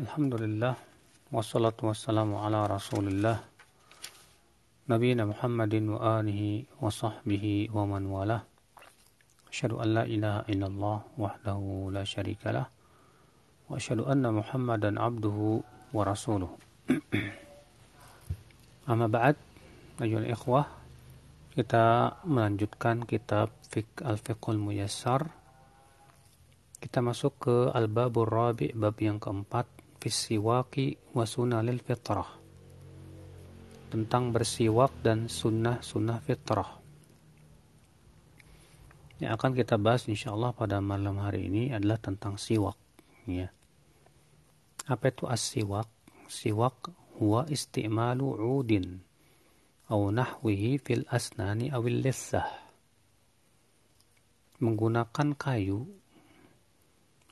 Alhamdulillah wassalatu wassalamu ala Rasulillah Nabiina Muhammadin wa alihi wa sahbihi wa man walah. Asyhadu an la ilaha illallah wahdahu la syarikalah wa asyhadu anna Muhammadan abduhu wa rasuluh. Amma ba'd, ayyuhal ikhwah, kita melanjutkan kitab Fiqh Al-Fiqhul Muyassar. Kita masuk ke Al-Babur Rabi' bab yang keempat fisiwaki wa fitrah. Tentang bersiwak dan sunnah-sunnah fitrah. Yang akan kita bahas insyaallah pada malam hari ini adalah tentang siwak ya. Apa itu as-siwak? Siwak huwa istimalu udin atau nahwihi fil asnani awil lissah. Menggunakan kayu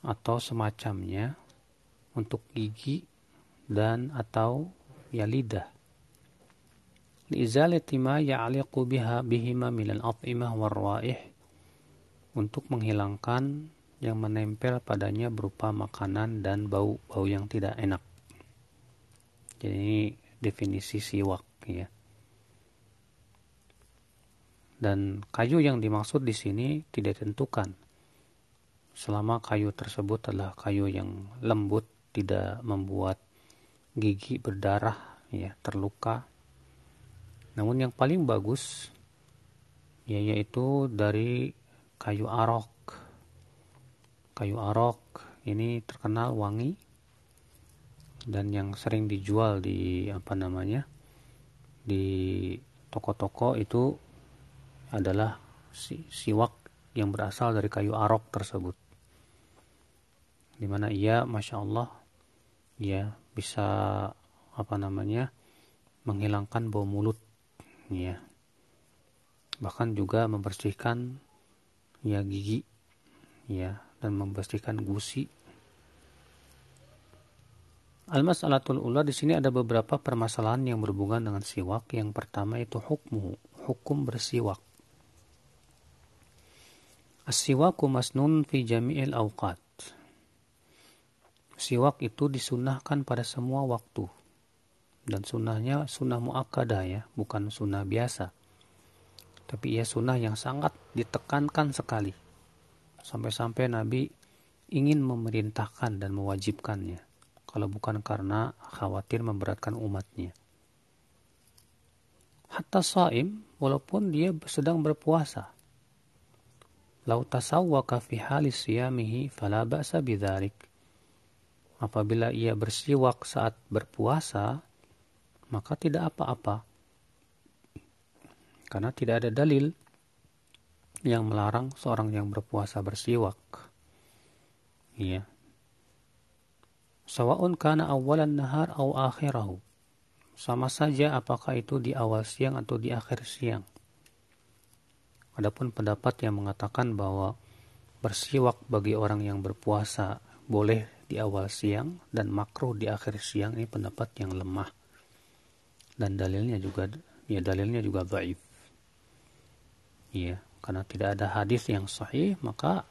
atau semacamnya untuk gigi dan atau ya lidah. Liizalati ma ya'liqu biha bihima minal at'imah untuk menghilangkan yang menempel padanya berupa makanan dan bau-bau yang tidak enak. Jadi ini definisi siwak ya. Dan kayu yang dimaksud di sini tidak ditentukan. Selama kayu tersebut adalah kayu yang lembut tidak membuat gigi berdarah ya terluka. Namun yang paling bagus ya yaitu dari kayu arok. Kayu arok ini terkenal wangi dan yang sering dijual di apa namanya di toko-toko itu adalah si, siwak yang berasal dari kayu arok tersebut. Di mana ia masya Allah ya bisa apa namanya menghilangkan bau mulut ya bahkan juga membersihkan ya gigi ya dan membersihkan gusi Al-mas'alatul ula di sini ada beberapa permasalahan yang berhubungan dengan siwak. Yang pertama itu hukmu, hukum bersiwak. As-siwaku masnun fi jami'il awqat siwak itu disunahkan pada semua waktu. Dan sunnahnya sunnah muakkadah ya, bukan sunnah biasa. Tapi ia sunnah yang sangat ditekankan sekali. Sampai-sampai Nabi ingin memerintahkan dan mewajibkannya. Kalau bukan karena khawatir memberatkan umatnya. Hatta saim, walaupun dia sedang berpuasa. Lau tasawwaka fi halis siyamihi fala ba'sa bidharik apabila ia bersiwak saat berpuasa, maka tidak apa-apa. Karena tidak ada dalil yang melarang seorang yang berpuasa bersiwak. Iya. Sawa'un kana awalan nahar au akhirahu. Sama saja apakah itu di awal siang atau di akhir siang. Adapun pendapat yang mengatakan bahwa bersiwak bagi orang yang berpuasa boleh di awal siang dan makruh di akhir siang ini pendapat yang lemah. Dan dalilnya juga ya dalilnya juga baik iya karena tidak ada hadis yang sahih maka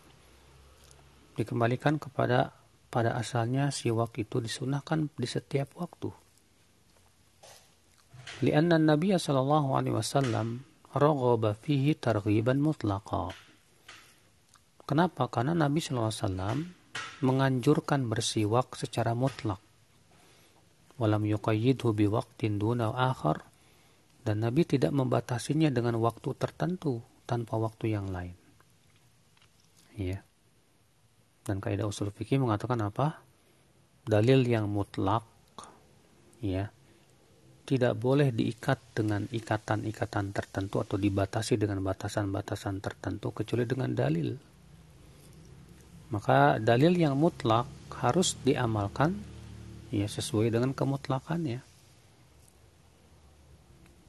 dikembalikan kepada pada asalnya siwak itu disunahkan di setiap waktu. Lianna Nabi sallallahu alaihi wasallam raghaba fihi targhiban mutlaqa. Kenapa? Karena Nabi sallallahu alaihi wasallam menganjurkan bersiwak secara mutlak. Walam yuqayyidhu biwaqtin duna akhar dan Nabi tidak membatasinya dengan waktu tertentu tanpa waktu yang lain. Ya. Dan kaidah usul fikih mengatakan apa? Dalil yang mutlak ya tidak boleh diikat dengan ikatan-ikatan tertentu atau dibatasi dengan batasan-batasan tertentu kecuali dengan dalil maka dalil yang mutlak harus diamalkan ya sesuai dengan kemutlakannya.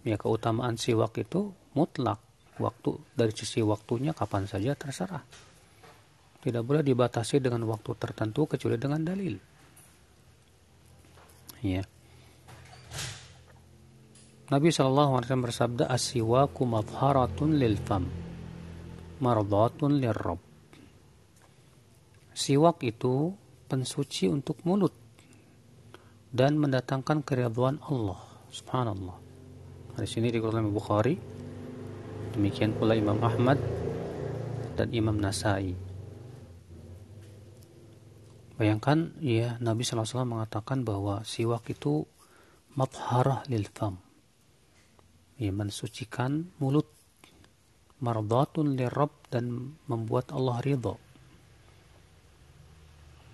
Ya keutamaan siwak itu mutlak. Waktu dari sisi waktunya kapan saja terserah. Tidak boleh dibatasi dengan waktu tertentu kecuali dengan dalil. Ya. Nabi Shallallahu Alaihi Wasallam bersabda asiwaku madharatun lil fam mardatun Siwak itu pensuci untuk mulut dan mendatangkan keriduan Allah. Subhanallah. Di sini dikeluarkan oleh Bukhari. Demikian pula Imam Ahmad dan Imam Nasai. Bayangkan ya Nabi SAW mengatakan bahwa siwak itu matharah lil fam. Ya, mensucikan mulut mardatun lirab dan membuat Allah ridho.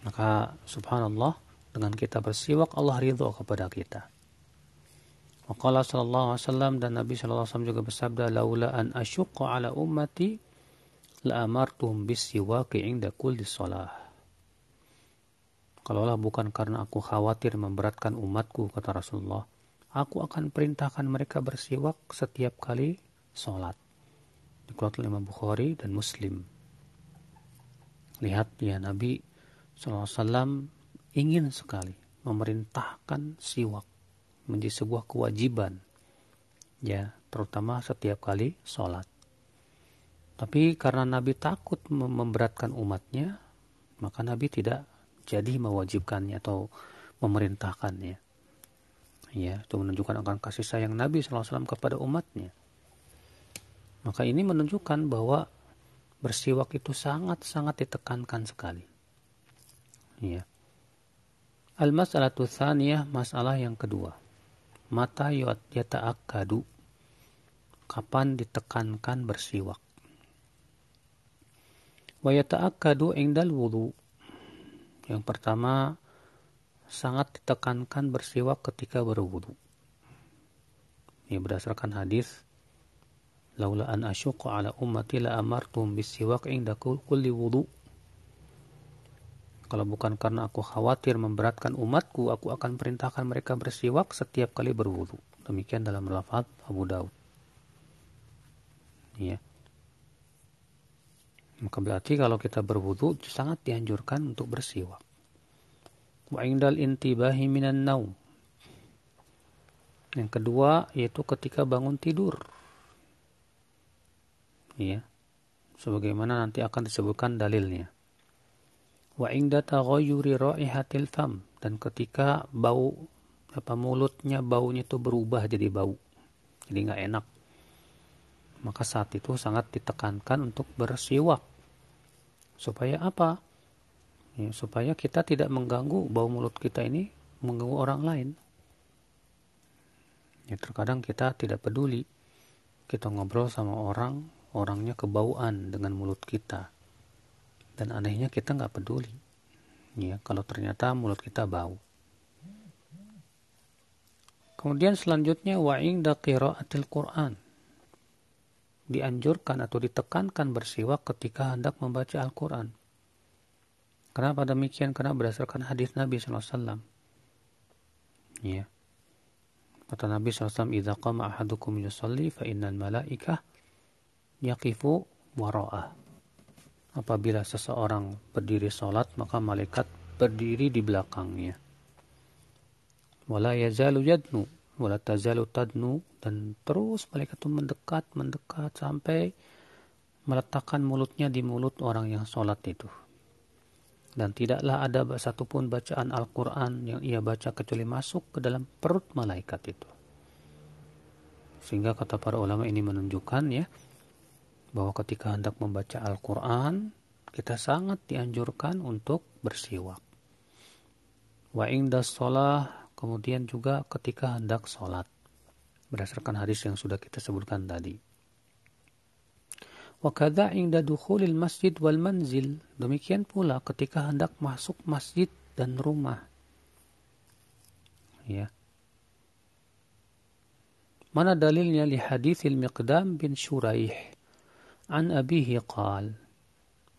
Maka subhanallah dengan kita bersiwak Allah ridho kepada kita. Waqala sallallahu alaihi wasallam dan Nabi sallallahu alaihi wasallam juga bersabda laula an asyqa ala ummati la amartuhum bisiwaki inda kulli shalah. Kalaulah bukan karena aku khawatir memberatkan umatku kata Rasulullah, aku akan perintahkan mereka bersiwak setiap kali sholat. Dikeluarkan Imam Bukhari dan Muslim. Lihat ya Nabi SAW ingin sekali memerintahkan siwak menjadi sebuah kewajiban. Ya terutama setiap kali sholat. Tapi karena Nabi takut memberatkan umatnya maka Nabi tidak jadi mewajibkannya atau memerintahkannya. Ya itu menunjukkan akan kasih sayang Nabi SAW kepada umatnya. Maka ini menunjukkan bahwa bersiwak itu sangat-sangat ditekankan sekali ya Al-mas'alatu tsaniyah, masalah yang kedua. Mata yata'akkadu. Kapan ditekankan bersiwak? Wa yata'akkadu indal wudu. Yang pertama, sangat ditekankan bersiwak ketika berwudu. Ini berdasarkan hadis Laula an asyuqa ala ummati la amartum bisiwak inda kulli wudu kalau bukan karena aku khawatir memberatkan umatku, aku akan perintahkan mereka bersiwak setiap kali berwudu. Demikian dalam lafaz Abu Daud. Ya. Maka berarti kalau kita berwudu sangat dianjurkan untuk bersiwak. Wa indal intibahi minan naum. Yang kedua yaitu ketika bangun tidur. Ya. Sebagaimana nanti akan disebutkan dalilnya wa inda taghayyuri raihatil fam. Dan ketika bau apa mulutnya baunya itu berubah jadi bau jadi nggak enak. Maka saat itu sangat ditekankan untuk bersiwak. Supaya apa? Ya, supaya kita tidak mengganggu bau mulut kita ini mengganggu orang lain. Ya terkadang kita tidak peduli. Kita ngobrol sama orang orangnya kebauan dengan mulut kita dan anehnya kita nggak peduli ya kalau ternyata mulut kita bau kemudian selanjutnya wa inda qiraatil Quran dianjurkan atau ditekankan bersiwak ketika hendak membaca Al-Quran. Kenapa demikian? Karena berdasarkan hadis Nabi SAW. Ya. Kata Nabi SAW, "Idza qama ahadukum yusalli fa innal malaikah yaqifu wara'ah." Apabila seseorang berdiri sholat, maka malaikat berdiri di belakangnya. Wala yazalu yadnu, wala tazalu tadnu, dan terus malaikat itu mendekat, mendekat sampai meletakkan mulutnya di mulut orang yang sholat itu. Dan tidaklah ada satupun bacaan Al-Quran yang ia baca kecuali masuk ke dalam perut malaikat itu. Sehingga kata para ulama ini menunjukkan ya, bahwa ketika hendak membaca Al-Quran, kita sangat dianjurkan untuk bersiwak. Wa inda sholah, kemudian juga ketika hendak sholat. Berdasarkan hadis yang sudah kita sebutkan tadi. Wa kada inda dukhulil masjid wal manzil. Demikian pula ketika hendak masuk masjid dan rumah. Ya. Mana dalilnya li hadithil Miqdam bin Shuraih An abihi qal.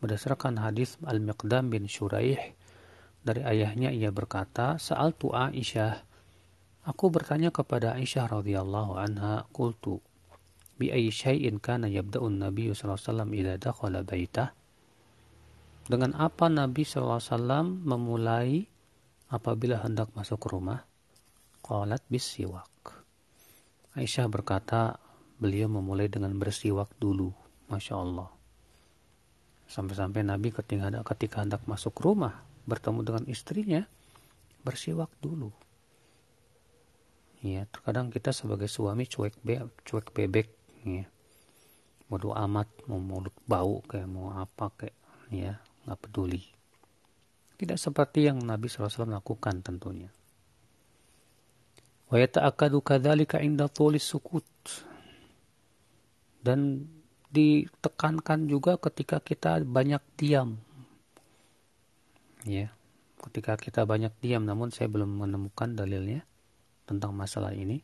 Berdasarkan hadis Al-Miqdam bin Shuraih dari ayahnya ia berkata, "Sa'altu Aisyah, aku bertanya kepada Aisyah radhiyallahu anha, qultu, bi ayyi syai'in kana yabda'un Nabi sallallahu alaihi wasallam idza dakhala baitah?" Dengan apa Nabi SAW memulai apabila hendak masuk rumah? Qalat bisiwak. Aisyah berkata, beliau memulai dengan bersiwak dulu. Masya Allah. Sampai-sampai Nabi ketika, ketika hendak masuk rumah bertemu dengan istrinya bersiwak dulu. Ya, terkadang kita sebagai suami cuek be cuek bebek ya. Bodoh amat mau mulut bau kayak mau apa kayak ya, nggak peduli. Tidak seperti yang Nabi SAW lakukan tentunya. Wa yata'akadu kadzalika inda tulis sukut. Dan ditekankan juga ketika kita banyak diam. Ya, ketika kita banyak diam namun saya belum menemukan dalilnya tentang masalah ini.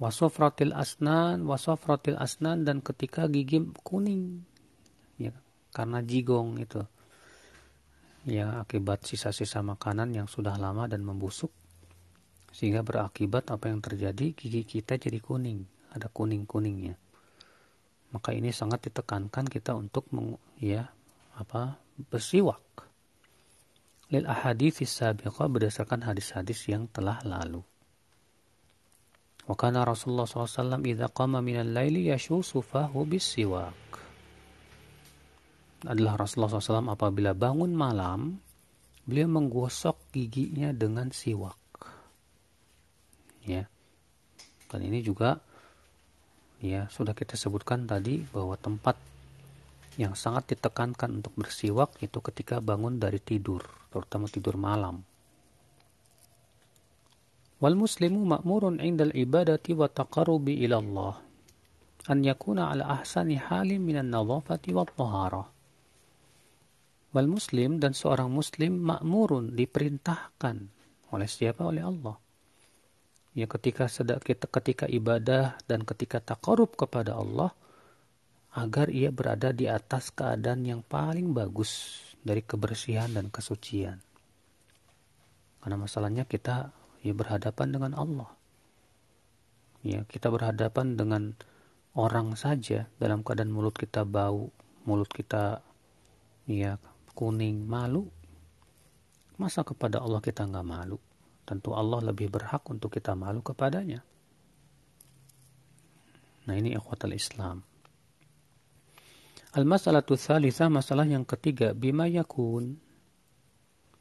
Wasofratil asnan, wasofratil asnan dan ketika gigi kuning, ya karena jigong itu, ya akibat sisa-sisa makanan yang sudah lama dan membusuk, sehingga berakibat apa yang terjadi gigi kita jadi kuning, ada kuning kuningnya. Maka ini sangat ditekankan kita untuk meng, ya apa bersiwak lil ahadits berdasarkan hadis-hadis yang telah lalu. Wa kana Rasulullah SAW idza qama minal laili yashusu fahu bisiwak. Adalah Rasulullah SAW apabila bangun malam, beliau menggosok giginya dengan siwak. Ya. Dan ini juga ya sudah kita sebutkan tadi bahwa tempat yang sangat ditekankan untuk bersiwak itu ketika bangun dari tidur, terutama tidur malam. Wal muslimu ma'murun indal ibadati wa taqarrubi ila Allah an yakuna ala ahsani halin minan nadhafati wa taharah. Wal muslim dan seorang muslim ma'murun diperintahkan oleh siapa? Oleh Allah. Ya ketika kita ketika ibadah dan ketika takarub kepada Allah agar ia berada di atas keadaan yang paling bagus dari kebersihan dan kesucian. Karena masalahnya kita ya berhadapan dengan Allah. Ya, kita berhadapan dengan orang saja dalam keadaan mulut kita bau, mulut kita ya kuning, malu. Masa kepada Allah kita nggak malu? Tentu Allah lebih berhak untuk kita malu kepadanya. Nah ini ikhwatal Islam. Al-masalatu thalitha, masalah yang ketiga, bima yakun.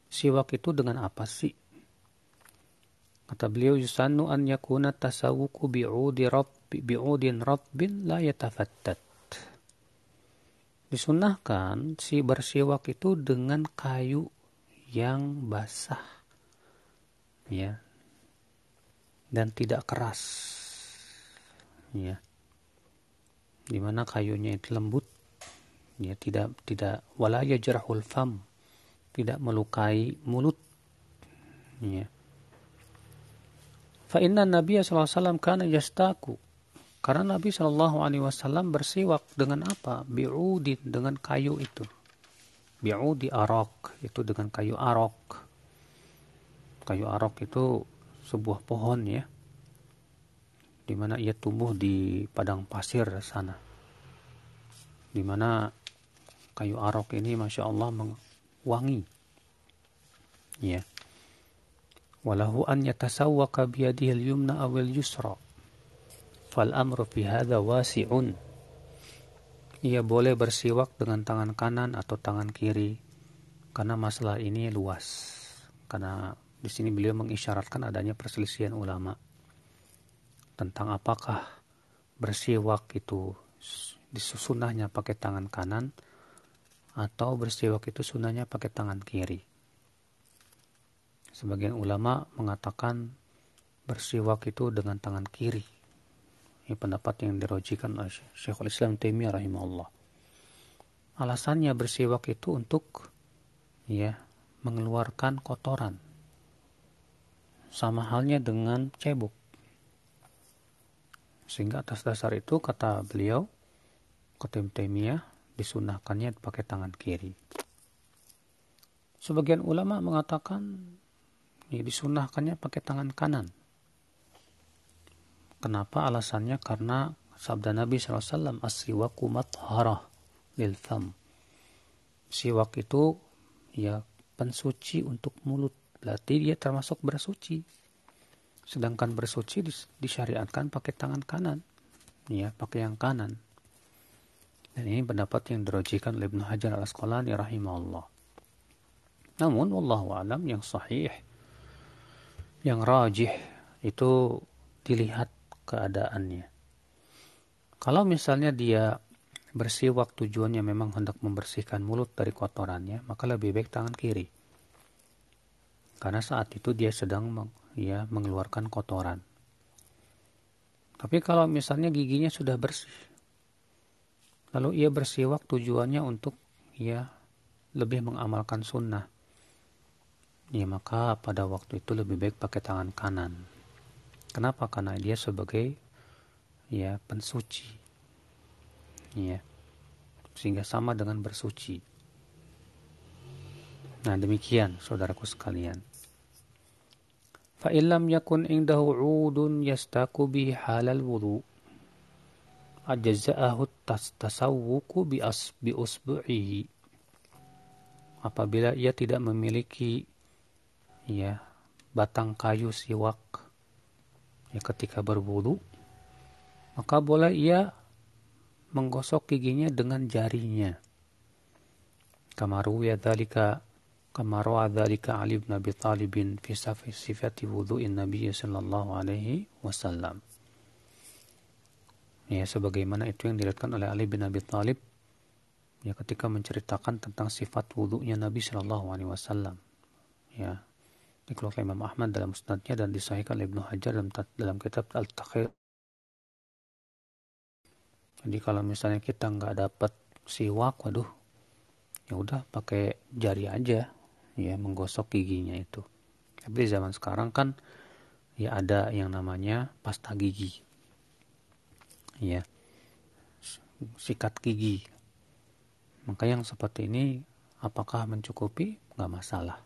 Siwak itu dengan apa sih? Kata beliau yusannu an yakuna tasawuku bi'udi rabbi bi'udin rabbin la yatafattat. Disunahkan si bersiwak itu dengan kayu yang basah. Ya. Dan tidak keras. Ya. Di mana kayunya itu lembut. Ya, tidak tidak wala yajrahul fam. Tidak melukai mulut. Ya Fa inna Nabi SAW kana yastaku. Karena Nabi SAW bersiwak dengan apa? Bi'udin, dengan kayu itu. Bi'udi arok, itu dengan kayu arok. Kayu arok itu sebuah pohon ya. Di mana ia tumbuh di padang pasir sana. Di mana kayu arok ini Masya Allah wangi. Ya walahu an yatasawwaka biyadihi al-yumna aw al-yusra fal amru fi hadha wasi'un ia boleh bersiwak dengan tangan kanan atau tangan kiri karena masalah ini luas karena di sini beliau mengisyaratkan adanya perselisihan ulama tentang apakah bersiwak itu disunahnya pakai tangan kanan atau bersiwak itu sunahnya pakai tangan kiri Sebagian ulama mengatakan bersiwak itu dengan tangan kiri. Ini pendapat yang dirojikan oleh Syekhul Islam Taimiyah rahimahullah. Alasannya bersiwak itu untuk ya mengeluarkan kotoran. Sama halnya dengan cebok. Sehingga atas dasar itu kata beliau, kata Taimiyah, disunahkannya pakai tangan kiri. Sebagian ulama mengatakan ini disunahkannya pakai tangan kanan. Kenapa alasannya? Karena sabda Nabi SAW, asriwaku matharah lil. Siwak itu ya pensuci untuk mulut. Berarti dia termasuk bersuci. Sedangkan bersuci disyariatkan pakai tangan kanan. Ya, pakai yang kanan. Dan ini pendapat yang dirojikan oleh Ibnu Hajar al-Asqalani rahimahullah. Namun, wallahu alam yang sahih yang rajih itu dilihat keadaannya. Kalau misalnya dia bersiwak tujuannya memang hendak membersihkan mulut dari kotorannya, maka lebih baik tangan kiri. Karena saat itu dia sedang ya mengeluarkan kotoran. Tapi kalau misalnya giginya sudah bersih, lalu ia bersiwak tujuannya untuk ya lebih mengamalkan sunnah, ya maka pada waktu itu lebih baik pakai tangan kanan. Kenapa? Karena dia sebagai ya pensuci ya sehingga sama dengan bersuci nah demikian saudaraku sekalian fa illam yakun indahu 'udun yastaku bi halal wudu ajza'ahu tasawwuku bi as bi usbu'ihi apabila ia tidak memiliki ya batang kayu siwak ya ketika berwudu maka boleh ia menggosok giginya dengan jarinya. Kamaru ya dalika kamaru dzalika Ali bin Abi Thalib fi sifati wudhu'in Nabi sallallahu alaihi wasallam. Ya sebagaimana itu yang diriwayatkan oleh Ali bin Abi Thalib ya ketika menceritakan tentang sifat wudhunya Nabi sallallahu alaihi wasallam. Ya, dikeluarkan Imam Ahmad dalam musnadnya dan disahihkan oleh Ibnu Hajar dalam, dalam kitab Al-Takhir jadi kalau misalnya kita nggak dapat siwak, waduh, ya udah pakai jari aja, ya menggosok giginya itu. Tapi zaman sekarang kan ya ada yang namanya pasta gigi, ya sikat gigi. Maka yang seperti ini apakah mencukupi? Nggak masalah.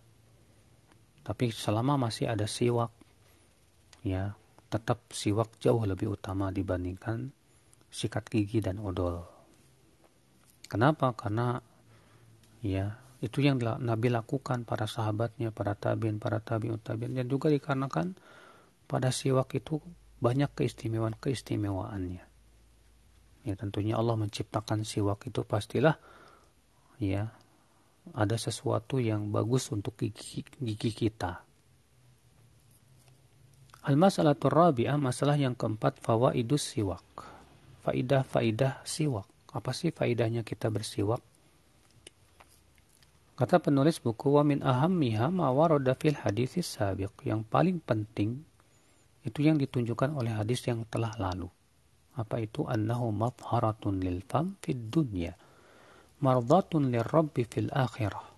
Tapi selama masih ada siwak, ya tetap siwak jauh lebih utama dibandingkan sikat gigi dan odol. Kenapa? Karena ya itu yang Nabi lakukan para sahabatnya, para tabiin, para tabiun tabiin dan juga dikarenakan pada siwak itu banyak keistimewaan-keistimewaannya. Ya tentunya Allah menciptakan siwak itu pastilah ya ada sesuatu yang bagus untuk gigi, gigi kita. Al-mas'alatul rabi'ah, masalah yang keempat, fawaidus siwak faidah-faidah siwak. Apa sih faidahnya kita bersiwak? Kata penulis buku wa min ahammiha ma warada fil hadis sabiq. Yang paling penting itu yang ditunjukkan oleh hadis yang telah lalu. Apa itu? Annahu madharatun lil fam fid dunya. Mardatun rabbi fil akhirah.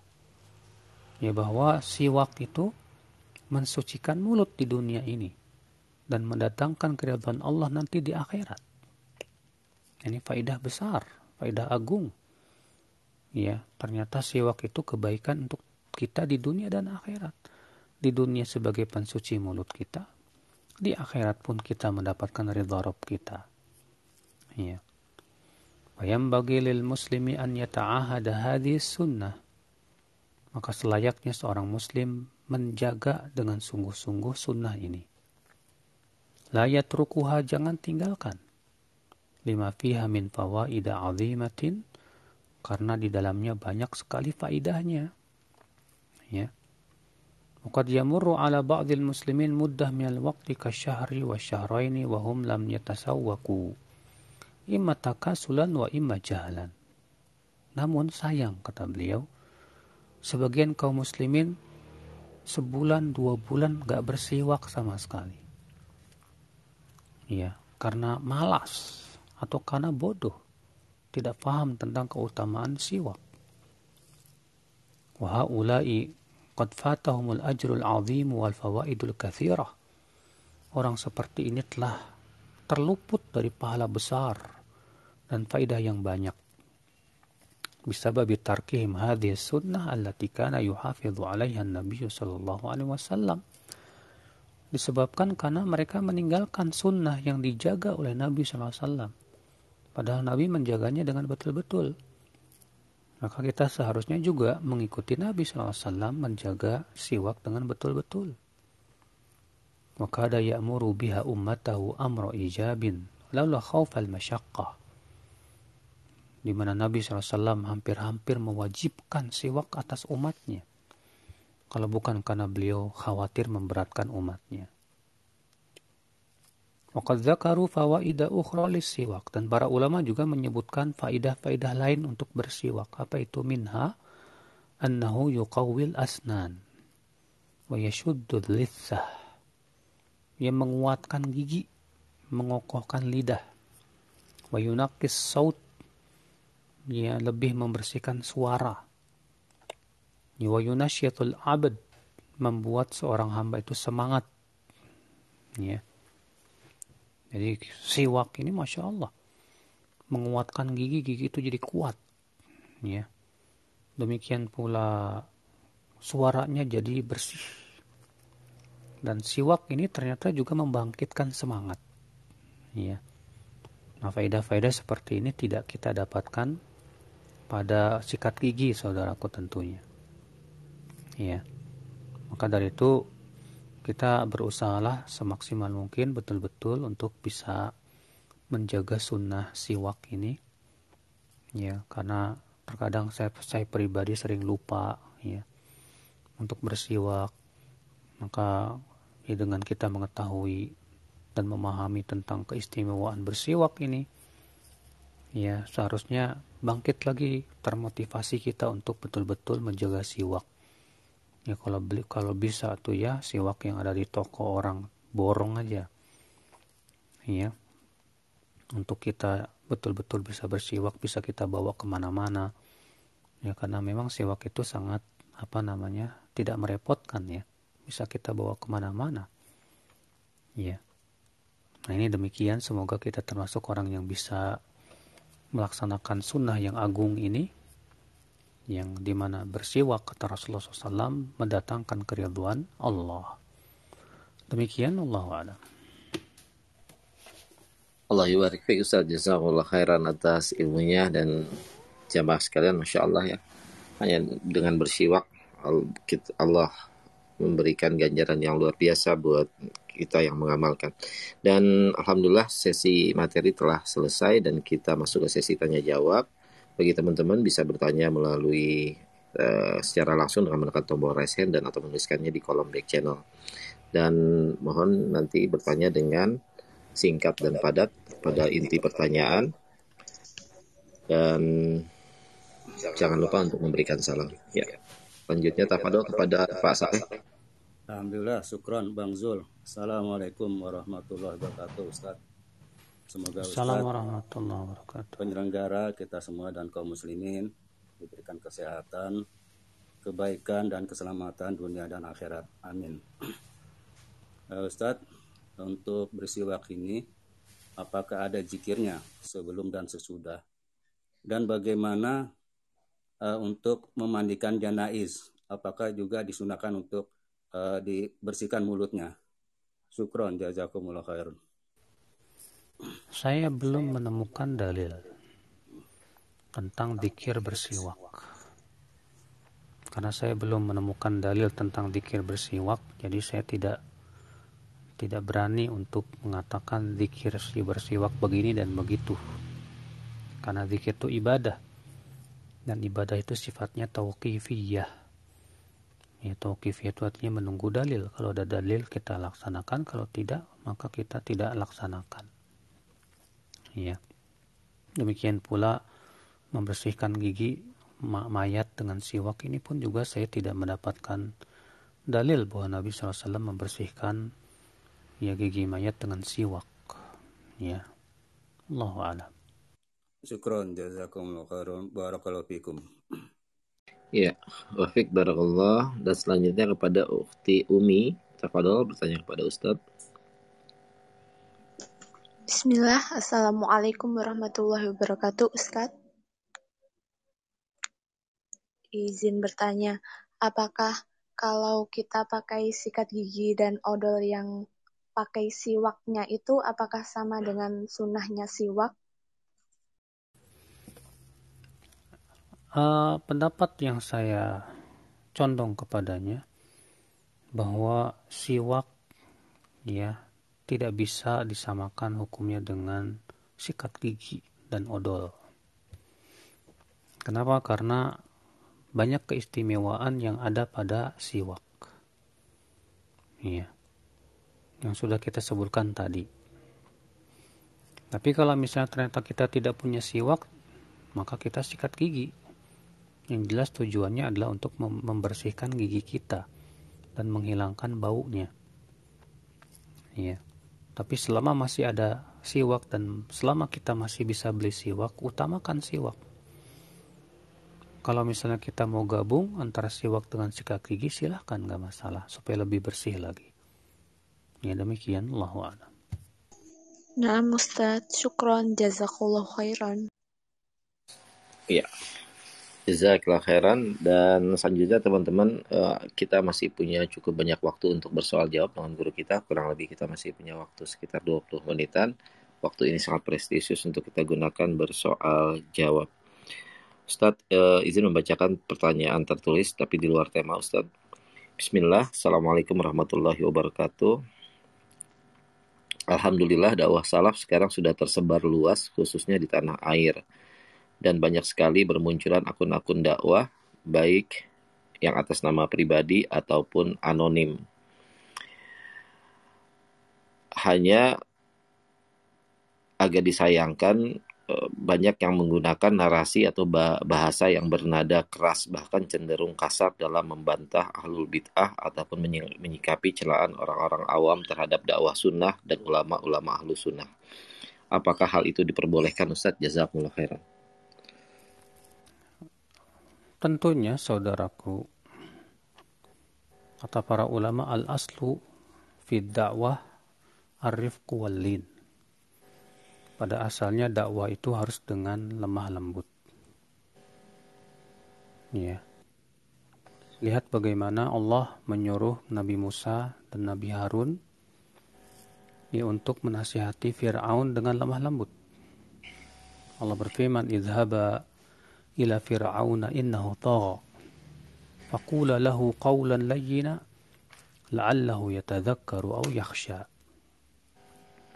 Ya bahwa siwak itu mensucikan mulut di dunia ini dan mendatangkan keridhaan Allah nanti di akhirat. Ini faidah besar, faidah agung. Ya, ternyata siwak itu kebaikan untuk kita di dunia dan akhirat. Di dunia sebagai pensuci mulut kita, di akhirat pun kita mendapatkan ridha Rabb kita. Ya. Bayam bagi lil muslimi an yata'ahada hadis sunnah. Maka selayaknya seorang muslim menjaga dengan sungguh-sungguh sunnah ini. Layat rukuha jangan tinggalkan lima fiha min fawaida azimatin karena di dalamnya banyak sekali faidahnya. Ya. Waqad yamurru ala ba'dil muslimin muddah minal waqti kasyahri wa syahraini wa hum lam yatasawwaku. Imma takasulan wa imma. Namun sayang, kata beliau, sebagian kaum muslimin sebulan dua bulan gak bersiwak sama sekali. Ya, karena malas atau karena bodoh tidak paham tentang keutamaan siwak. Wahaulai qad fatahumul ajrul azim wal fawaidul kathirah. Orang seperti ini telah terluput dari pahala besar dan faidah yang banyak. Bisabab tarkihim hadhihi sunnah allati kana yuhafidhu 'alaiha an-nabiy sallallahu alaihi wasallam. Disebabkan karena mereka meninggalkan sunnah yang dijaga oleh Nabi sallallahu alaihi wasallam Padahal Nabi menjaganya dengan betul-betul. Maka kita seharusnya juga mengikuti Nabi SAW menjaga siwak dengan betul-betul. Maka ada ya'muru biha ummatahu amro ijabin laula khawfal masyaqqah. Di mana Nabi SAW hampir-hampir mewajibkan siwak atas umatnya. Kalau bukan karena beliau khawatir memberatkan umatnya. Waqad dzakaru fawaida ukhra siwak dan para ulama juga menyebutkan faidah-faidah lain untuk bersiwak. Apa itu minha? Annahu yuqawwil asnan wa yashuddu litsah. Yang menguatkan gigi, mengokohkan lidah. Wa yunaqqis saut. Ya lebih membersihkan suara. Wa yunasyatul abad membuat seorang hamba itu semangat. Ya jadi siwak ini masya Allah menguatkan gigi, gigi itu jadi kuat. Ya. Demikian pula suaranya jadi bersih. Dan siwak ini ternyata juga membangkitkan semangat. Ya. Nah, faedah-faedah seperti ini tidak kita dapatkan pada sikat gigi saudaraku tentunya. Ya. Maka dari itu kita berusahalah semaksimal mungkin betul-betul untuk bisa menjaga sunnah siwak ini. Ya karena terkadang saya saya pribadi sering lupa ya untuk bersiwak. Maka ya dengan kita mengetahui dan memahami tentang keistimewaan bersiwak ini ya seharusnya bangkit lagi termotivasi kita untuk betul-betul menjaga siwak ya kalau beli kalau bisa tuh ya siwak yang ada di toko orang borong aja. Ya untuk kita betul-betul bisa bersiwak bisa kita bawa ke mana-mana. Ya karena memang siwak itu sangat apa namanya tidak merepotkan ya. Bisa kita bawa ke mana-mana. Ya nah ini demikian semoga kita termasuk orang yang bisa melaksanakan sunnah yang agung ini yang di mana bersiwak kata Rasulullah SAW mendatangkan keriduan Allah. Demikian Allah a'lam. Allah yubarik Ustaz jazakallah khairan atas ilmunya dan jamaah sekalian Masya Allah ya hanya dengan bersiwak Allah memberikan ganjaran yang luar biasa buat kita yang mengamalkan dan Alhamdulillah sesi materi telah selesai dan kita masuk ke sesi tanya jawab bagi teman-teman bisa bertanya melalui uh, secara langsung dengan menekan tombol raise hand dan atau menuliskannya di kolom back channel. Dan mohon nanti bertanya dengan singkat dan padat pada inti pertanyaan. Dan jangan lupa untuk memberikan salam. Ya. Selanjutnya tafadol kepada Pak Saleh. Alhamdulillah, syukron Bang Zul. Assalamualaikum warahmatullahi wabarakatuh Ustaz. Semoga Assalamualaikum warahmatullahi wabarakatuh. Penyelenggara kita semua dan kaum muslimin diberikan kesehatan, kebaikan dan keselamatan dunia dan akhirat. Amin. Uh, Ustadz, untuk bersiwak ini, apakah ada jikirnya sebelum dan sesudah? Dan bagaimana uh, untuk memandikan janaiz? Apakah juga disunahkan untuk uh, dibersihkan mulutnya? Syukron, jazakumullah khairun. Saya belum menemukan dalil tentang dikir bersiwak. Karena saya belum menemukan dalil tentang dikir bersiwak, jadi saya tidak tidak berani untuk mengatakan dikir si bersiwak begini dan begitu. Karena dikir itu ibadah. Dan ibadah itu sifatnya tauqifiyah. Ya, tauqifiyah itu artinya menunggu dalil. Kalau ada dalil kita laksanakan, kalau tidak maka kita tidak laksanakan ya demikian pula membersihkan gigi mayat dengan siwak ini pun juga saya tidak mendapatkan dalil bahwa Nabi SAW membersihkan ya gigi mayat dengan siwak. Ya. Allah alam. Syukron jazakumullah khairan barakallahu fikum. Ya, wafik barakallah. Dan selanjutnya kepada Ukti Umi. Tafadol bertanya kepada Ustadz. Bismillah, Assalamualaikum warahmatullahi wabarakatuh, Ustaz. Izin bertanya, apakah kalau kita pakai sikat gigi dan odol yang pakai siwaknya itu, apakah sama dengan sunnahnya siwak? Uh, pendapat yang saya condong kepadanya bahwa siwak ya tidak bisa disamakan hukumnya dengan sikat gigi dan odol. Kenapa? Karena banyak keistimewaan yang ada pada siwak. Iya. Yang sudah kita sebutkan tadi. Tapi kalau misalnya ternyata kita tidak punya siwak, maka kita sikat gigi. Yang jelas tujuannya adalah untuk membersihkan gigi kita dan menghilangkan baunya. Iya. Tapi selama masih ada siwak dan selama kita masih bisa beli siwak, utamakan siwak. Kalau misalnya kita mau gabung antara siwak dengan sikat gigi, silahkan nggak masalah supaya lebih bersih lagi. Ya demikian, Allahu a'lam. Nah, Ustaz, syukron jazakallah khairan. Iya. Jazakallah khairan dan selanjutnya teman-teman eh, kita masih punya cukup banyak waktu untuk bersoal jawab dengan guru kita kurang lebih kita masih punya waktu sekitar 20 menitan waktu ini sangat prestisius untuk kita gunakan bersoal jawab Ustadz uh, izin membacakan pertanyaan tertulis tapi di luar tema Ustadz. Bismillah, Assalamualaikum warahmatullahi wabarakatuh. Alhamdulillah dakwah salaf sekarang sudah tersebar luas khususnya di tanah air. Dan banyak sekali bermunculan akun-akun dakwah baik yang atas nama pribadi ataupun anonim. Hanya agak disayangkan Eh, banyak yang menggunakan narasi atau bahasa yang bernada keras bahkan cenderung kasar dalam membantah ahlul bid'ah ataupun menyikapi celaan orang-orang awam terhadap dakwah sunnah dan ulama-ulama ahlu sunnah. Apakah hal itu diperbolehkan Ustaz? Jazakumullah khairan. Tentunya saudaraku kata para ulama al-aslu fi dakwah walin pada asalnya dakwah itu harus dengan lemah lembut. Ya. Lihat bagaimana Allah menyuruh Nabi Musa dan Nabi Harun ya, untuk menasihati Fir'aun dengan lemah lembut. Allah berfirman, "Idhaba ila fir'auna innahu tagha." Faqula lahu qawlan layyina la'allahu yatadhakkaru aw yakhsha.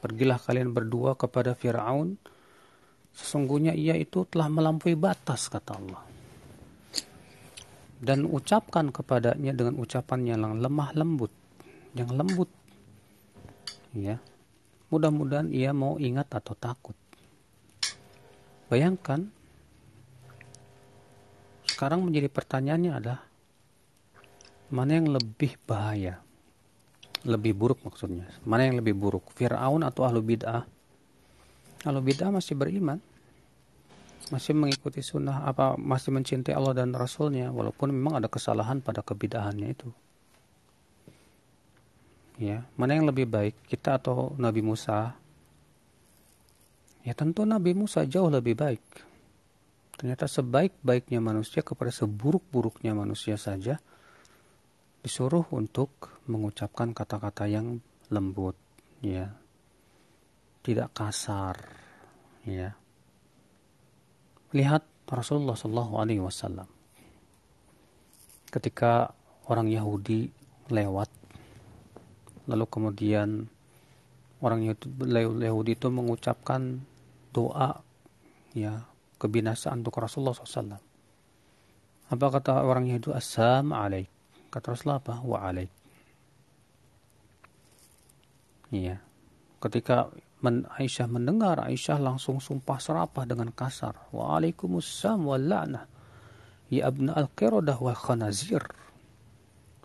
Pergilah kalian berdua kepada Fir'aun. Sesungguhnya ia itu telah melampaui batas, kata Allah. Dan ucapkan kepadanya dengan ucapan yang lemah lembut. Yang lembut. Ya. Mudah-mudahan ia mau ingat atau takut. Bayangkan, sekarang menjadi pertanyaannya adalah, mana yang lebih bahaya? lebih buruk maksudnya. Mana yang lebih buruk? Fir'aun atau ahlu bid'ah? Ahlu bid'ah masih beriman. Masih mengikuti sunnah apa masih mencintai Allah dan Rasulnya walaupun memang ada kesalahan pada kebidahannya itu. Ya mana yang lebih baik? Kita atau Nabi Musa? Ya tentu Nabi Musa jauh lebih baik ternyata sebaik-baiknya manusia kepada seburuk-buruknya manusia saja disuruh untuk mengucapkan kata-kata yang lembut ya. Tidak kasar ya. Lihat Rasulullah Shallallahu Alaihi Wasallam. Ketika orang Yahudi lewat lalu kemudian orang Yahudi itu mengucapkan doa ya kebinasaan untuk Rasulullah SAW apa kata orang Yahudi Assalamualaikum Kata Rasulullah apa? Wa alaik. Iya. Ketika men Aisyah mendengar, Aisyah langsung sumpah serapah dengan kasar. Wa la'nah. Ya abna al-qirodah wa khanazir.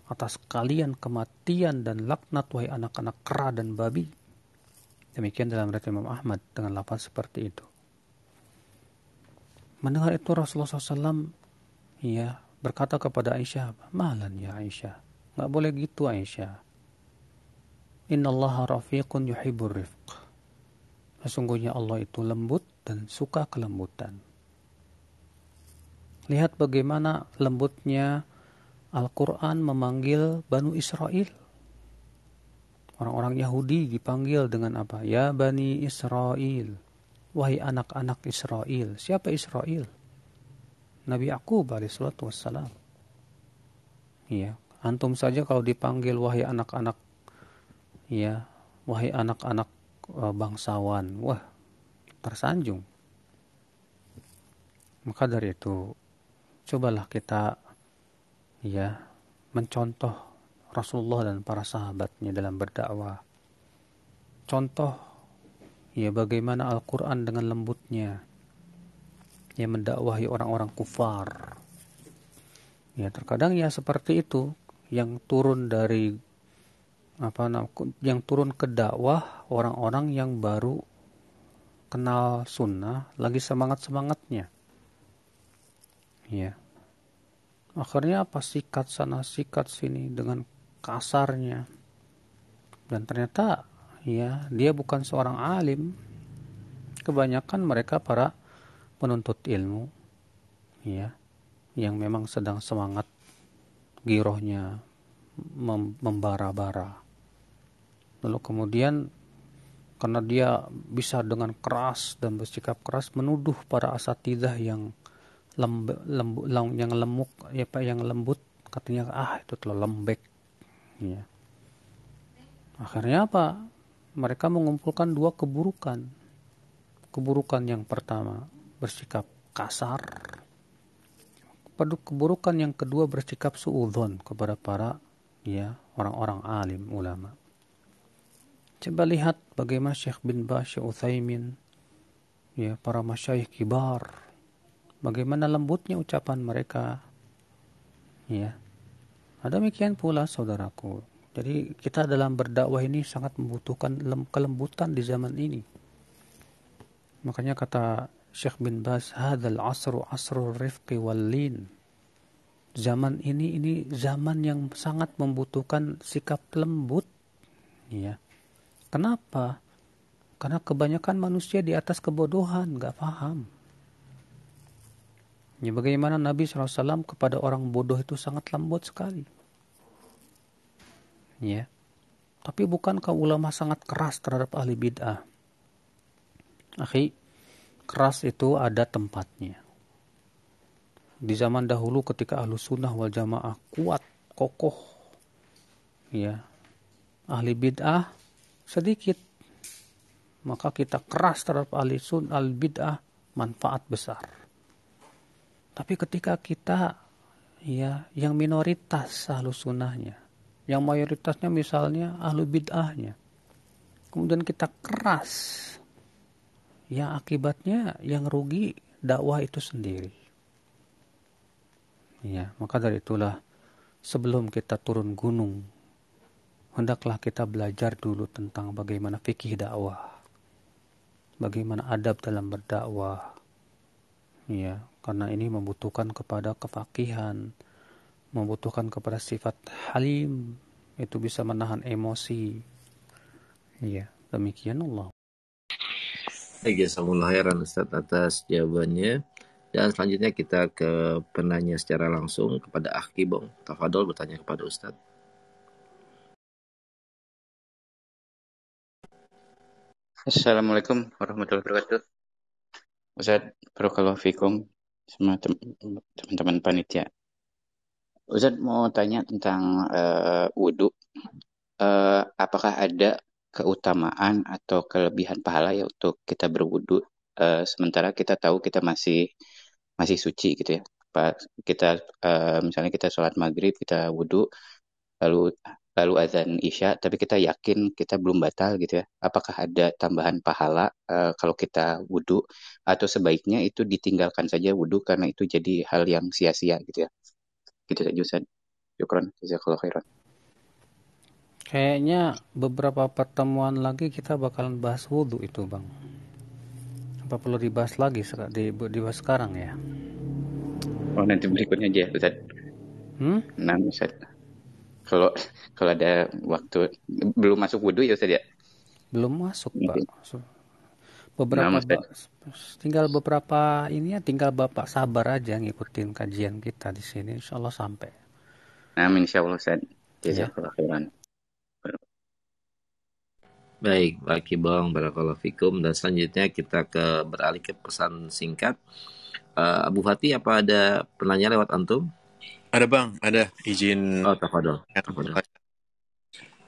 Atas kalian kematian dan laknat wahai anak-anak kera dan babi. Demikian dalam riwayat Imam Ahmad dengan lafaz seperti itu. Mendengar itu Rasulullah SAW ya berkata kepada Aisyah, "Malan ya Aisyah, nggak boleh gitu Aisyah. Inna Allah rafiqun yuhibur rifq. Sesungguhnya Allah itu lembut dan suka kelembutan. Lihat bagaimana lembutnya Al-Quran memanggil Banu Israel. Orang-orang Yahudi dipanggil dengan apa? Ya Bani Israel. Wahai anak-anak Israel. Siapa Israel? Nabi Yakub alaihissalatu wassalam. Iya, antum saja kalau dipanggil wahai anak-anak ya, wahai anak-anak uh, bangsawan, wah tersanjung. Maka dari itu cobalah kita ya mencontoh Rasulullah dan para sahabatnya dalam berdakwah. Contoh ya bagaimana Al-Quran dengan lembutnya? Yang mendakwahi orang-orang kufar. Ya terkadang ya seperti itu. Yang turun dari apa yang turun ke dakwah orang-orang yang baru kenal sunnah lagi semangat semangatnya ya. Akhirnya apa? Sikat sana sikat sini dengan kasarnya. Dan ternyata ya dia bukan seorang alim. Kebanyakan mereka para penuntut ilmu ya yang memang sedang semangat girohnya membara-bara. Lalu kemudian karena dia bisa dengan keras dan bersikap keras menuduh para asatidah yang lembu, lembu, yang lemuk ya pak yang lembut. Katanya ah itu terlalu lembek. Ya akhirnya apa mereka mengumpulkan dua keburukan keburukan yang pertama bersikap kasar keburukan yang kedua bersikap suudzon kepada para ya orang-orang alim ulama Coba lihat bagaimana Syekh bin Bas, Syekh Uthaymin, ya, para masyayikh kibar. Bagaimana lembutnya ucapan mereka. Ya. Ada demikian pula saudaraku. Jadi kita dalam berdakwah ini sangat membutuhkan kelembutan di zaman ini. Makanya kata Syekh bin Bas, "Hadzal asru asru rifqi wal lin." Zaman ini ini zaman yang sangat membutuhkan sikap lembut, ya Kenapa? Karena kebanyakan manusia di atas kebodohan, nggak paham. Ya, bagaimana Nabi SAW kepada orang bodoh itu sangat lembut sekali. Ya. Tapi bukankah ulama sangat keras terhadap ahli bid'ah? Akhi, keras itu ada tempatnya. Di zaman dahulu ketika ahlu sunnah wal jamaah kuat, kokoh, ya, ahli bid'ah sedikit maka kita keras terhadap ahli sun al bid'ah manfaat besar tapi ketika kita ya yang minoritas ahlu sunnahnya yang mayoritasnya misalnya ahlu bid'ahnya kemudian kita keras yang akibatnya yang rugi dakwah itu sendiri ya maka dari itulah sebelum kita turun gunung hendaklah kita belajar dulu tentang bagaimana fikih dakwah. Bagaimana adab dalam berdakwah. Ya, karena ini membutuhkan kepada kefakihan, membutuhkan kepada sifat halim, itu bisa menahan emosi. Ya, demikian Allah. Baik, khairan Ustaz atas jawabannya. Dan selanjutnya kita ke penanya secara langsung kepada Akibong. Tafadol bertanya kepada Ustaz. Assalamualaikum warahmatullahi wabarakatuh. Ustaz, Barakallahu Fikum sama teman-teman panitia. Ustaz mau tanya tentang uh, wudhu. Uh, apakah ada keutamaan atau kelebihan pahala ya untuk kita berwudhu uh, sementara kita tahu kita masih masih suci gitu ya. Pak kita uh, misalnya kita sholat maghrib kita wudhu lalu lalu azan isya tapi kita yakin kita belum batal gitu ya apakah ada tambahan pahala uh, kalau kita wudhu atau sebaiknya itu ditinggalkan saja wudhu karena itu jadi hal yang sia-sia gitu ya gitu saja Ustaz Syukran jazakallahu khairan Kayaknya beberapa pertemuan lagi kita bakalan bahas wudhu itu bang. Apa perlu dibahas lagi di dibahas sekarang ya? Oh nanti berikutnya aja Ustaz. Hmm? Nah Ustaz kalau kalau ada waktu belum masuk wudhu ya Ustaz ya? Belum masuk, Pak. Beberapa nah, tinggal beberapa ini ya tinggal Bapak sabar aja ngikutin kajian kita di sini insya Allah sampai. Amin insya Allah Ustaz. Ya. Baik, Pak Kibong, Barakallahu Fikum. Dan selanjutnya kita ke beralih ke pesan singkat. Uh, Abu Fatih, apa ada penanya lewat Antum? Ada bang, ada izin. Oh, tafadol.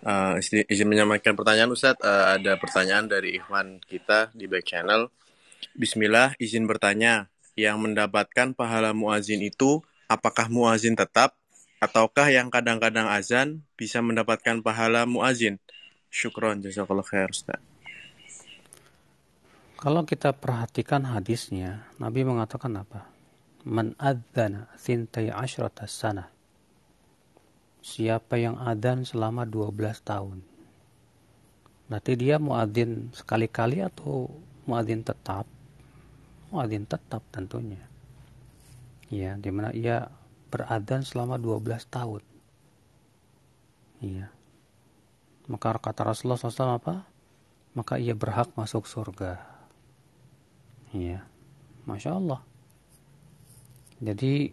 Uh, izin menyampaikan pertanyaan Ustadz. Uh, ada pertanyaan dari Ikhwan kita di back channel. Bismillah, izin bertanya. Yang mendapatkan pahala muazin itu apakah muazin tetap ataukah yang kadang-kadang azan bisa mendapatkan pahala muazin? Syukron, jazakallah khair Ustaz. Kalau kita perhatikan hadisnya, Nabi mengatakan apa? Man adzana sintai asyrata sana. Siapa yang adzan selama 12 tahun. Berarti dia muadzin sekali-kali atau muadzin tetap? Muadzin tetap tentunya. Ya, di mana ia beradzan selama 12 tahun. Iya. Maka kata Rasulullah SAW apa? Maka ia berhak masuk surga. Iya. Masya Allah. Jadi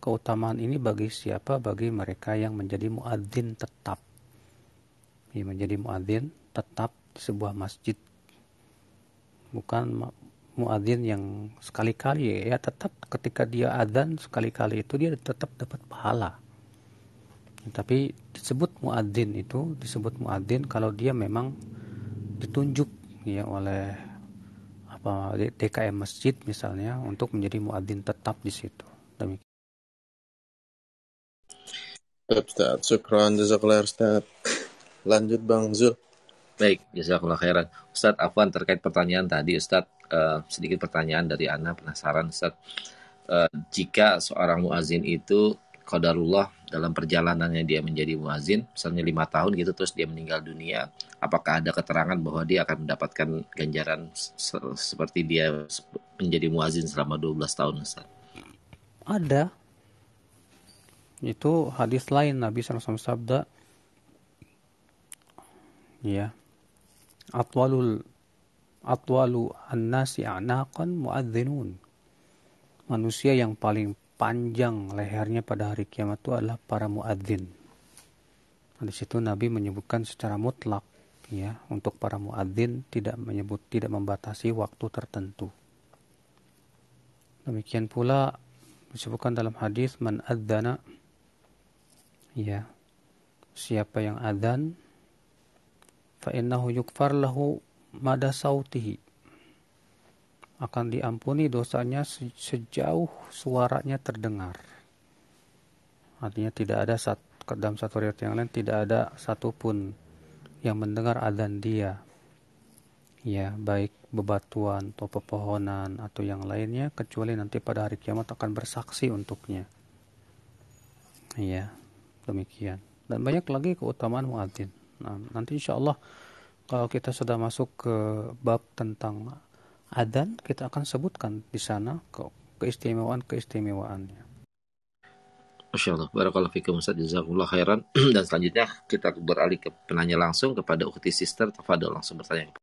keutamaan ini bagi siapa? Bagi mereka yang menjadi muadzin tetap. Ya, menjadi muadzin tetap di sebuah masjid. Bukan muadzin yang sekali-kali ya tetap ketika dia adzan sekali-kali itu dia tetap dapat pahala tapi disebut muadzin itu disebut muadzin kalau dia memang ditunjuk ya oleh apa DKM masjid misalnya untuk menjadi muadzin tetap di situ. Demikian. Ustaz, syukran jazakallah Ustaz. Lanjut Bang Zul. Baik, jazakallah khairan. Ustaz, Afwan terkait pertanyaan tadi Ustaz, uh, sedikit pertanyaan dari Ana penasaran Ustaz. Uh, jika seorang muazin itu qadarullah dalam perjalanannya dia menjadi muazin, misalnya lima tahun gitu terus dia meninggal dunia, apakah ada keterangan bahwa dia akan mendapatkan ganjaran se seperti dia menjadi muazin selama 12 tahun Ustaz? Ada. Itu hadis lain Nabi SAW sabda ya atwalul atwalu an-nasi a'naqan muadzinun manusia yang paling panjang lehernya pada hari kiamat itu adalah para muadzin. Di situ Nabi menyebutkan secara mutlak ya untuk para muadzin tidak menyebut tidak membatasi waktu tertentu. Demikian pula disebutkan dalam hadis man adzana ya siapa yang adzan fa innahu yukfar lahu mada sautihi akan diampuni dosanya sejauh suaranya terdengar. Artinya tidak ada satu, dalam satu riwayat yang lain tidak ada satupun yang mendengar adzan dia. Ya, baik bebatuan atau pepohonan atau yang lainnya kecuali nanti pada hari kiamat akan bersaksi untuknya. Ya, demikian. Dan banyak lagi keutamaan muadzin. Nah, nanti insya Allah kalau kita sudah masuk ke bab tentang adan kita akan sebutkan di sana ke keistimewaan-keistimewaannya. Masya Allah, Barakallahu fikum Ustaz, Jazakumullah khairan. Dan selanjutnya kita beralih ke penanya langsung kepada Ukti Sister, Tafadol langsung bertanya.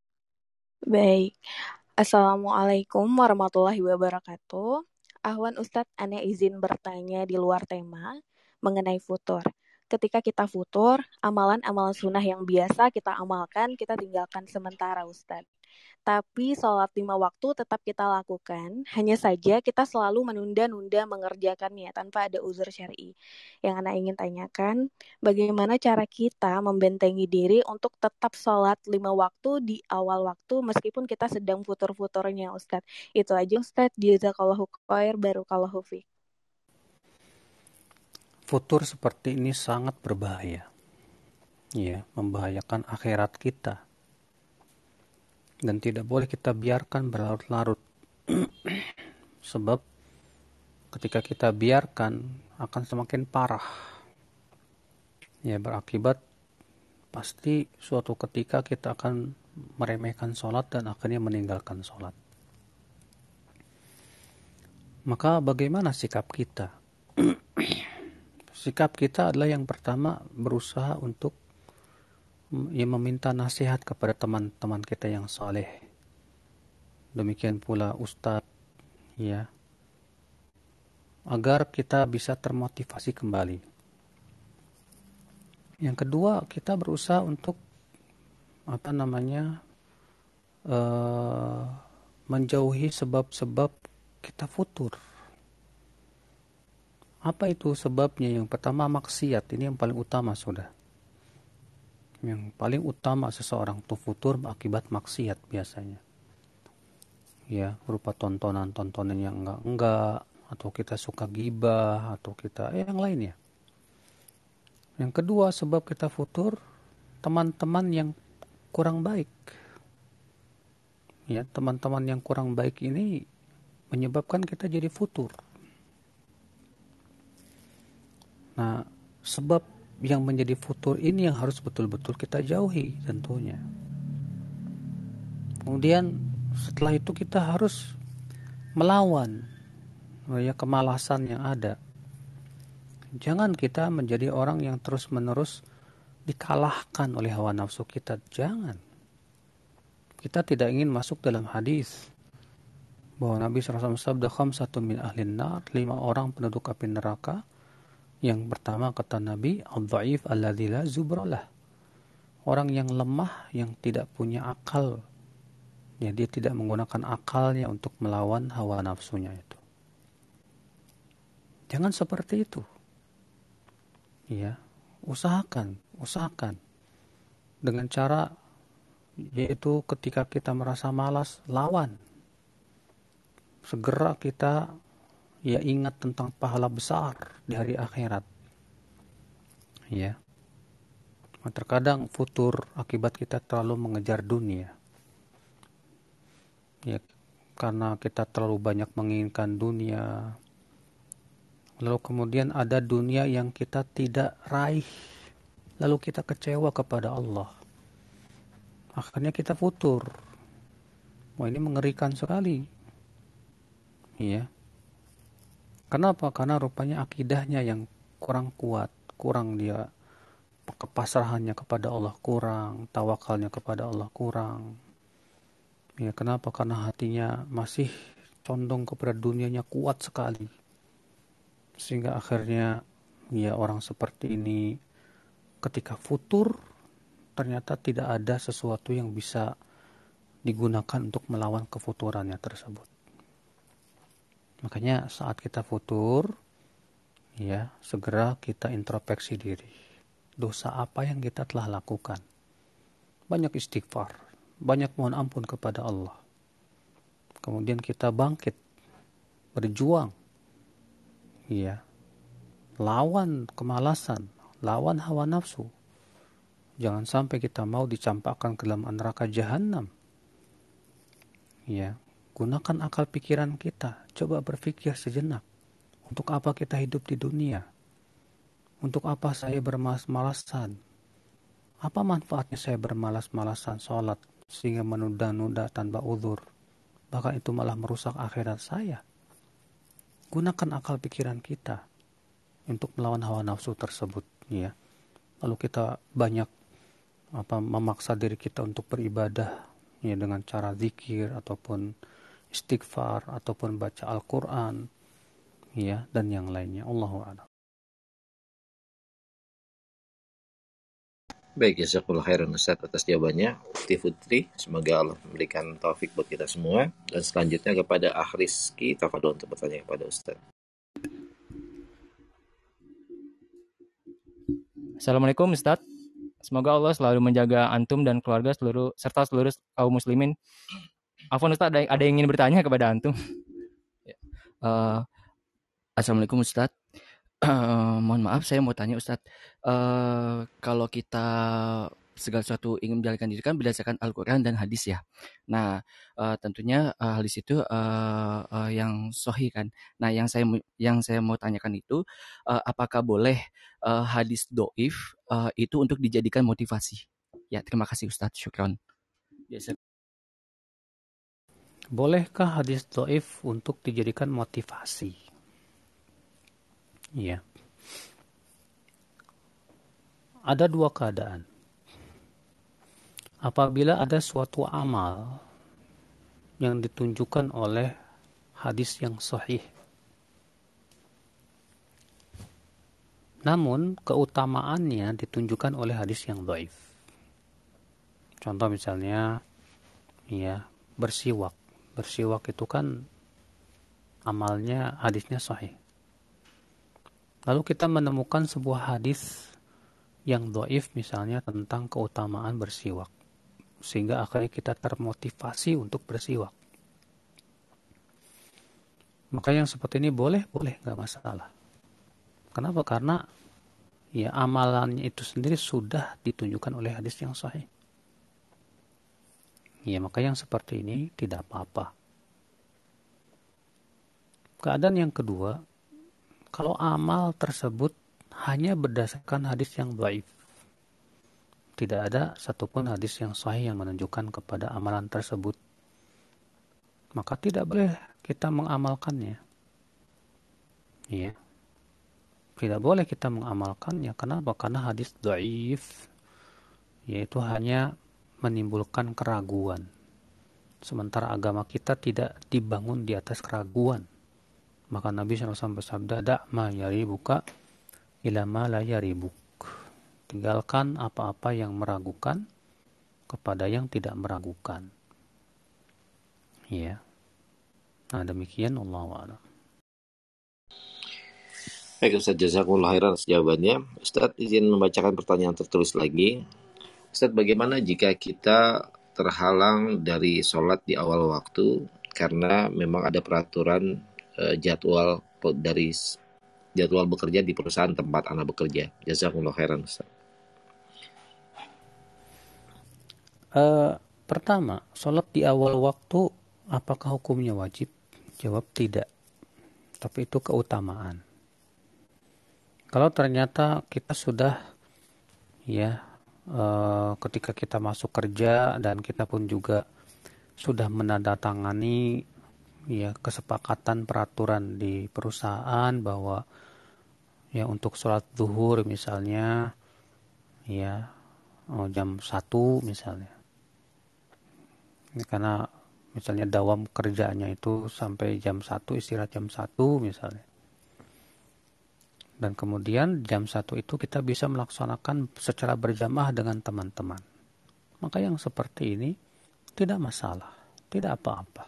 Baik, Assalamualaikum warahmatullahi wabarakatuh. Ahwan Ustadz, Ane izin bertanya di luar tema mengenai futur. Ketika kita futur, amalan-amalan sunnah yang biasa kita amalkan, kita tinggalkan sementara Ustadz tapi sholat lima waktu tetap kita lakukan. Hanya saja kita selalu menunda-nunda mengerjakannya tanpa ada uzur syari. Yang anak ingin tanyakan, bagaimana cara kita membentengi diri untuk tetap sholat lima waktu di awal waktu meskipun kita sedang futur-futurnya Ustadz. Itu aja Ustadz. Jazakallahu khair barukallahu fiqh. Futur seperti ini sangat berbahaya. Ya, membahayakan akhirat kita. Dan tidak boleh kita biarkan berlarut-larut. Sebab ketika kita biarkan akan semakin parah. Ya berakibat pasti suatu ketika kita akan meremehkan sholat dan akhirnya meninggalkan sholat. Maka bagaimana sikap kita sikap kita adalah yang pertama berusaha untuk yang meminta nasihat kepada teman-teman kita yang soleh. Demikian pula ustadz, ya, agar kita bisa termotivasi kembali. Yang kedua, kita berusaha untuk apa namanya uh, menjauhi sebab-sebab kita futur. Apa itu sebabnya? Yang pertama maksiat, ini yang paling utama sudah yang paling utama seseorang itu futur akibat maksiat biasanya. Ya berupa tontonan-tontonan yang enggak-enggak atau kita suka gibah atau kita eh, yang lainnya yang kedua sebab kita futur teman-teman yang kurang baik. Ya teman-teman yang kurang baik ini menyebabkan kita jadi futur. Nah, sebab yang menjadi futur ini yang harus betul-betul kita jauhi tentunya. Kemudian setelah itu kita harus melawan ya kemalasan yang ada. Jangan kita menjadi orang yang terus-menerus dikalahkan oleh hawa nafsu kita. Jangan. Kita tidak ingin masuk dalam hadis bahwa Nabi SAW sabda satu min ahlin nar, lima orang penduduk api neraka. Yang pertama kata Nabi, al-dha'if alladzi la zubralah. Orang yang lemah, yang tidak punya akal. Ya, dia tidak menggunakan akalnya untuk melawan hawa nafsunya itu. Jangan seperti itu. Ya, usahakan, usahakan. Dengan cara yaitu ketika kita merasa malas lawan segera kita ya ingat tentang pahala besar di hari akhirat ya terkadang futur akibat kita terlalu mengejar dunia ya karena kita terlalu banyak menginginkan dunia lalu kemudian ada dunia yang kita tidak raih lalu kita kecewa kepada Allah akhirnya kita futur. Wah ini mengerikan sekali. Iya. Kenapa? Karena rupanya akidahnya yang kurang kuat, kurang dia kepasrahannya kepada Allah kurang, tawakalnya kepada Allah kurang. Ya, kenapa? Karena hatinya masih condong kepada dunianya kuat sekali. Sehingga akhirnya ya orang seperti ini ketika futur ternyata tidak ada sesuatu yang bisa digunakan untuk melawan kefuturannya tersebut. Makanya saat kita futur, ya segera kita introspeksi diri. Dosa apa yang kita telah lakukan? Banyak istighfar, banyak mohon ampun kepada Allah. Kemudian kita bangkit, berjuang, ya, lawan kemalasan, lawan hawa nafsu, Jangan sampai kita mau dicampakkan ke dalam neraka jahanam. Ya, gunakan akal pikiran kita. Coba berpikir sejenak. Untuk apa kita hidup di dunia? Untuk apa saya bermalas-malasan? Apa manfaatnya saya bermalas-malasan sholat sehingga menunda-nunda tanpa uzur? Bahkan itu malah merusak akhirat saya. Gunakan akal pikiran kita untuk melawan hawa nafsu tersebut, ya. Lalu kita banyak apa memaksa diri kita untuk beribadah ya dengan cara zikir ataupun istighfar ataupun baca Al-Qur'an ya dan yang lainnya Allahu a'lam. Baik, jazakallah khairan Ustaz atas jawabannya. Ukti Putri, semoga Allah memberikan taufik buat kita semua. Dan selanjutnya kepada Akhriski, tafadol untuk bertanya kepada Ustaz. Assalamualaikum Ustaz. Semoga Allah selalu menjaga antum dan keluarga seluruh serta seluruh kaum muslimin. Afwan Ustaz, ada, ada yang ingin bertanya kepada antum? Uh, Assalamualaikum Ustaz. Uh, mohon maaf, saya mau tanya Ustaz. Uh, kalau kita segala sesuatu ingin menjalankan diri kan berdasarkan Al-Quran dan hadis ya. Nah, uh, tentunya uh, hadis itu uh, uh, yang sohi kan. Nah, yang saya yang saya mau tanyakan itu, uh, apakah boleh uh, hadis doif uh, itu untuk dijadikan motivasi? Ya, terima kasih Ustadz. Syukron. Biasa. Bolehkah hadis doif untuk dijadikan motivasi? Iya. Ada dua keadaan apabila ada suatu amal yang ditunjukkan oleh hadis yang sahih. Namun keutamaannya ditunjukkan oleh hadis yang dhaif. Contoh misalnya ya bersiwak. Bersiwak itu kan amalnya hadisnya sahih. Lalu kita menemukan sebuah hadis yang doif misalnya tentang keutamaan bersiwak sehingga akhirnya kita termotivasi untuk bersiwak. Maka yang seperti ini boleh, boleh, nggak masalah. Kenapa? Karena ya amalannya itu sendiri sudah ditunjukkan oleh hadis yang sahih. Ya, maka yang seperti ini tidak apa-apa. Keadaan yang kedua, kalau amal tersebut hanya berdasarkan hadis yang baik. Tidak ada satupun hadis yang sahih yang menunjukkan kepada amalan tersebut. Maka tidak boleh kita mengamalkannya. Ya. Tidak boleh kita mengamalkannya. Kenapa? Karena hadis daif yaitu hanya menimbulkan keraguan. Sementara agama kita tidak dibangun di atas keraguan. Maka Nabi SAW bersabda, Dak ma yaribuka ila ma la yaribuk. Tinggalkan apa-apa yang meragukan kepada yang tidak meragukan. Ya. Nah demikian Allah wa'ala. Baik Ustaz Jazakumullah khairan jawabannya. Ustaz izin membacakan pertanyaan tertulis lagi. Ustaz bagaimana jika kita terhalang dari sholat di awal waktu karena memang ada peraturan uh, jadwal dari jadwal bekerja di perusahaan tempat anak bekerja. Jazakumullah khairan Ustaz. Uh, pertama, sholat di awal waktu apakah hukumnya wajib? Jawab tidak. Tapi itu keutamaan. Kalau ternyata kita sudah ya uh, ketika kita masuk kerja dan kita pun juga sudah menandatangani ya kesepakatan peraturan di perusahaan bahwa ya untuk sholat zuhur misalnya ya oh, jam satu misalnya. Karena misalnya dawam kerjanya itu sampai jam 1 istirahat jam 1 misalnya dan kemudian jam 1 itu kita bisa melaksanakan secara berjamaah dengan teman-teman. Maka yang seperti ini tidak masalah tidak apa-apa.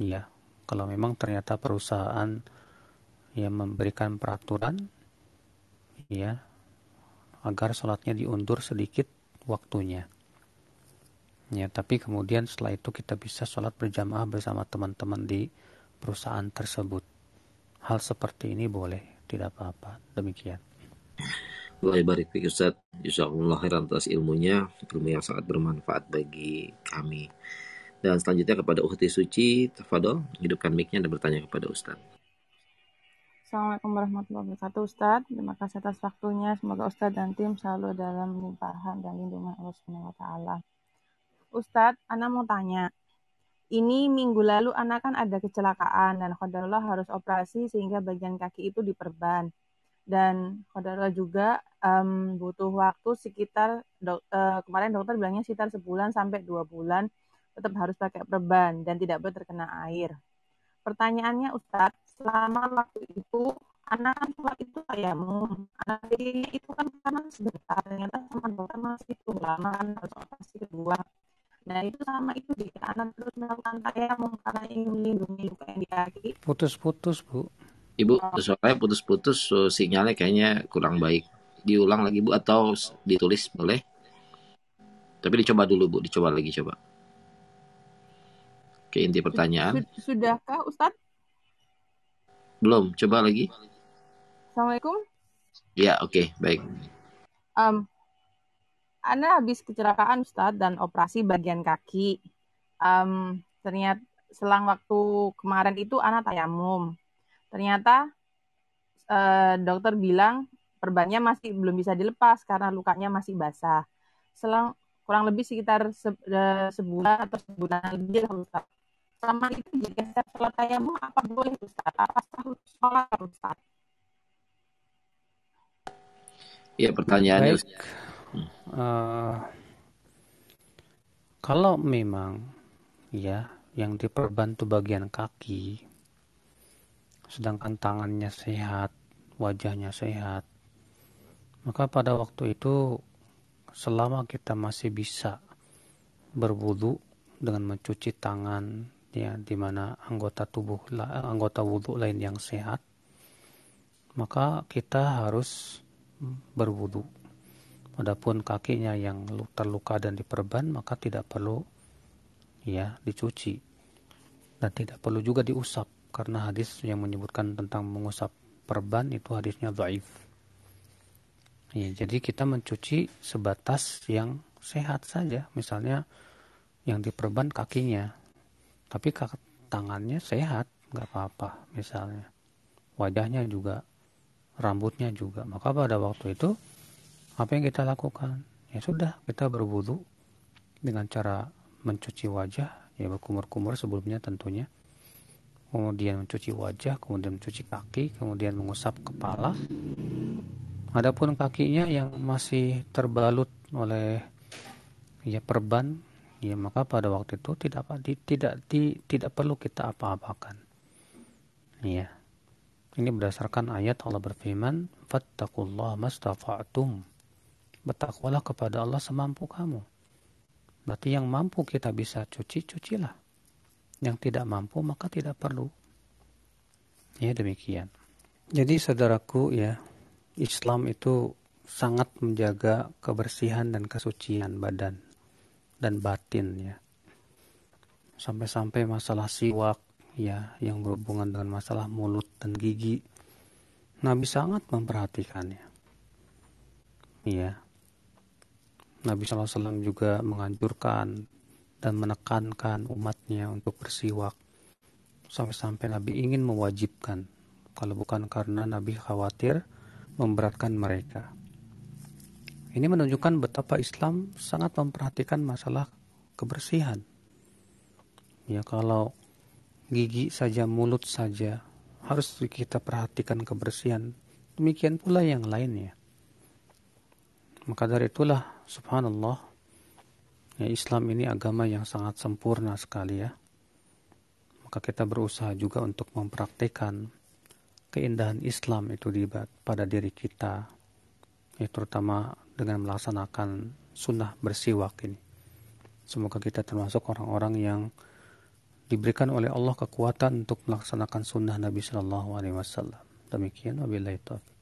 Ya kalau memang ternyata perusahaan yang memberikan peraturan ya agar sholatnya diundur sedikit waktunya. Ya, tapi kemudian setelah itu kita bisa sholat berjamaah bersama teman-teman di perusahaan tersebut. Hal seperti ini boleh, tidak apa-apa. Demikian. Allah barik fiik Ustaz. Insyaallah khairan atas ilmunya, ilmu yang sangat bermanfaat bagi kami. Dan selanjutnya kepada Uhti Suci, Tafadol, hidupkan mic-nya dan bertanya kepada Ustaz. Assalamualaikum warahmatullahi wabarakatuh Ustaz. Terima kasih atas waktunya. Semoga Ustaz dan tim selalu dalam limpahan dan lindungan Allah Subhanahu wa taala. Ustadz, Ana mau tanya. Ini minggu lalu Ana kan ada kecelakaan dan Khodarullah harus operasi sehingga bagian kaki itu diperban. Dan Khodarullah juga um, butuh waktu sekitar, dok, uh, kemarin dokter bilangnya sekitar sebulan sampai dua bulan tetap harus pakai perban dan tidak boleh terkena air. Pertanyaannya Ustadz, selama waktu itu anak kan sholat itu kayak anak itu kan karena sebentar ternyata sama dokter masih itu lama kan harus operasi kedua Nah itu sama itu jika anak terus melakukan tayamum karena ingin melindungi luka yang di kaki. Putus-putus bu. Ibu oh. soalnya putus-putus so, sinyalnya kayaknya kurang baik. Diulang lagi bu atau ditulis boleh? Tapi dicoba dulu bu, dicoba lagi coba. Oke inti pertanyaan. Sudahkah Ustadz? Belum, coba lagi. Assalamualaikum. Ya oke okay, baik. Um, anda habis kecelakaan Ustadz dan operasi bagian kaki. Um, ternyata selang waktu kemarin itu anak tayamum. Ternyata uh, dokter bilang perbannya masih belum bisa dilepas karena lukanya masih basah. Selang kurang lebih sekitar se, uh, sebulan atau sebulan lebih lah Ustaz. Selama itu jika saya sholat tayamum apa boleh Ustaz? Apa sahur sholat Ustaz? Ya pertanyaannya Baik uh, kalau memang ya yang diperbantu bagian kaki sedangkan tangannya sehat wajahnya sehat maka pada waktu itu selama kita masih bisa berwudu dengan mencuci tangan ya di mana anggota tubuh anggota wudhu lain yang sehat maka kita harus berwudu Adapun kakinya yang terluka dan diperban maka tidak perlu ya dicuci dan tidak perlu juga diusap karena hadis yang menyebutkan tentang mengusap perban itu hadisnya dhaif. Ya, jadi kita mencuci sebatas yang sehat saja. Misalnya yang diperban kakinya tapi tangannya sehat nggak apa-apa misalnya wajahnya juga rambutnya juga maka pada waktu itu apa yang kita lakukan? Ya sudah kita berwudu dengan cara mencuci wajah ya berkumur-kumur sebelumnya tentunya. Kemudian mencuci wajah kemudian mencuci kaki kemudian mengusap kepala. Adapun kakinya yang masih terbalut oleh ya perban ya maka pada waktu itu tidak di, tidak di, tidak perlu kita apa-apakan. Ya ini berdasarkan ayat Allah berfirman fattaqullaha mastafa'tum bertakwalah kepada Allah semampu kamu berarti yang mampu kita bisa cuci cucilah yang tidak mampu maka tidak perlu ya demikian jadi saudaraku ya Islam itu sangat menjaga kebersihan dan kesucian badan dan batin ya. Sampai-sampai masalah siwak ya yang berhubungan dengan masalah mulut dan gigi. Nabi sangat memperhatikannya. Ya. Nabi SAW juga menganjurkan dan menekankan umatnya untuk bersiwak. Sampai-sampai Nabi ingin mewajibkan. Kalau bukan karena Nabi khawatir memberatkan mereka. Ini menunjukkan betapa Islam sangat memperhatikan masalah kebersihan. Ya kalau gigi saja, mulut saja harus kita perhatikan kebersihan. Demikian pula yang lainnya. Maka dari itulah subhanallah ya Islam ini agama yang sangat sempurna sekali ya. Maka kita berusaha juga untuk mempraktikkan keindahan Islam itu di pada diri kita ya terutama dengan melaksanakan sunnah bersiwak ini. Semoga kita termasuk orang-orang yang diberikan oleh Allah kekuatan untuk melaksanakan sunnah Nabi Shallallahu Alaihi Wasallam. Demikian wabillahi taufiq.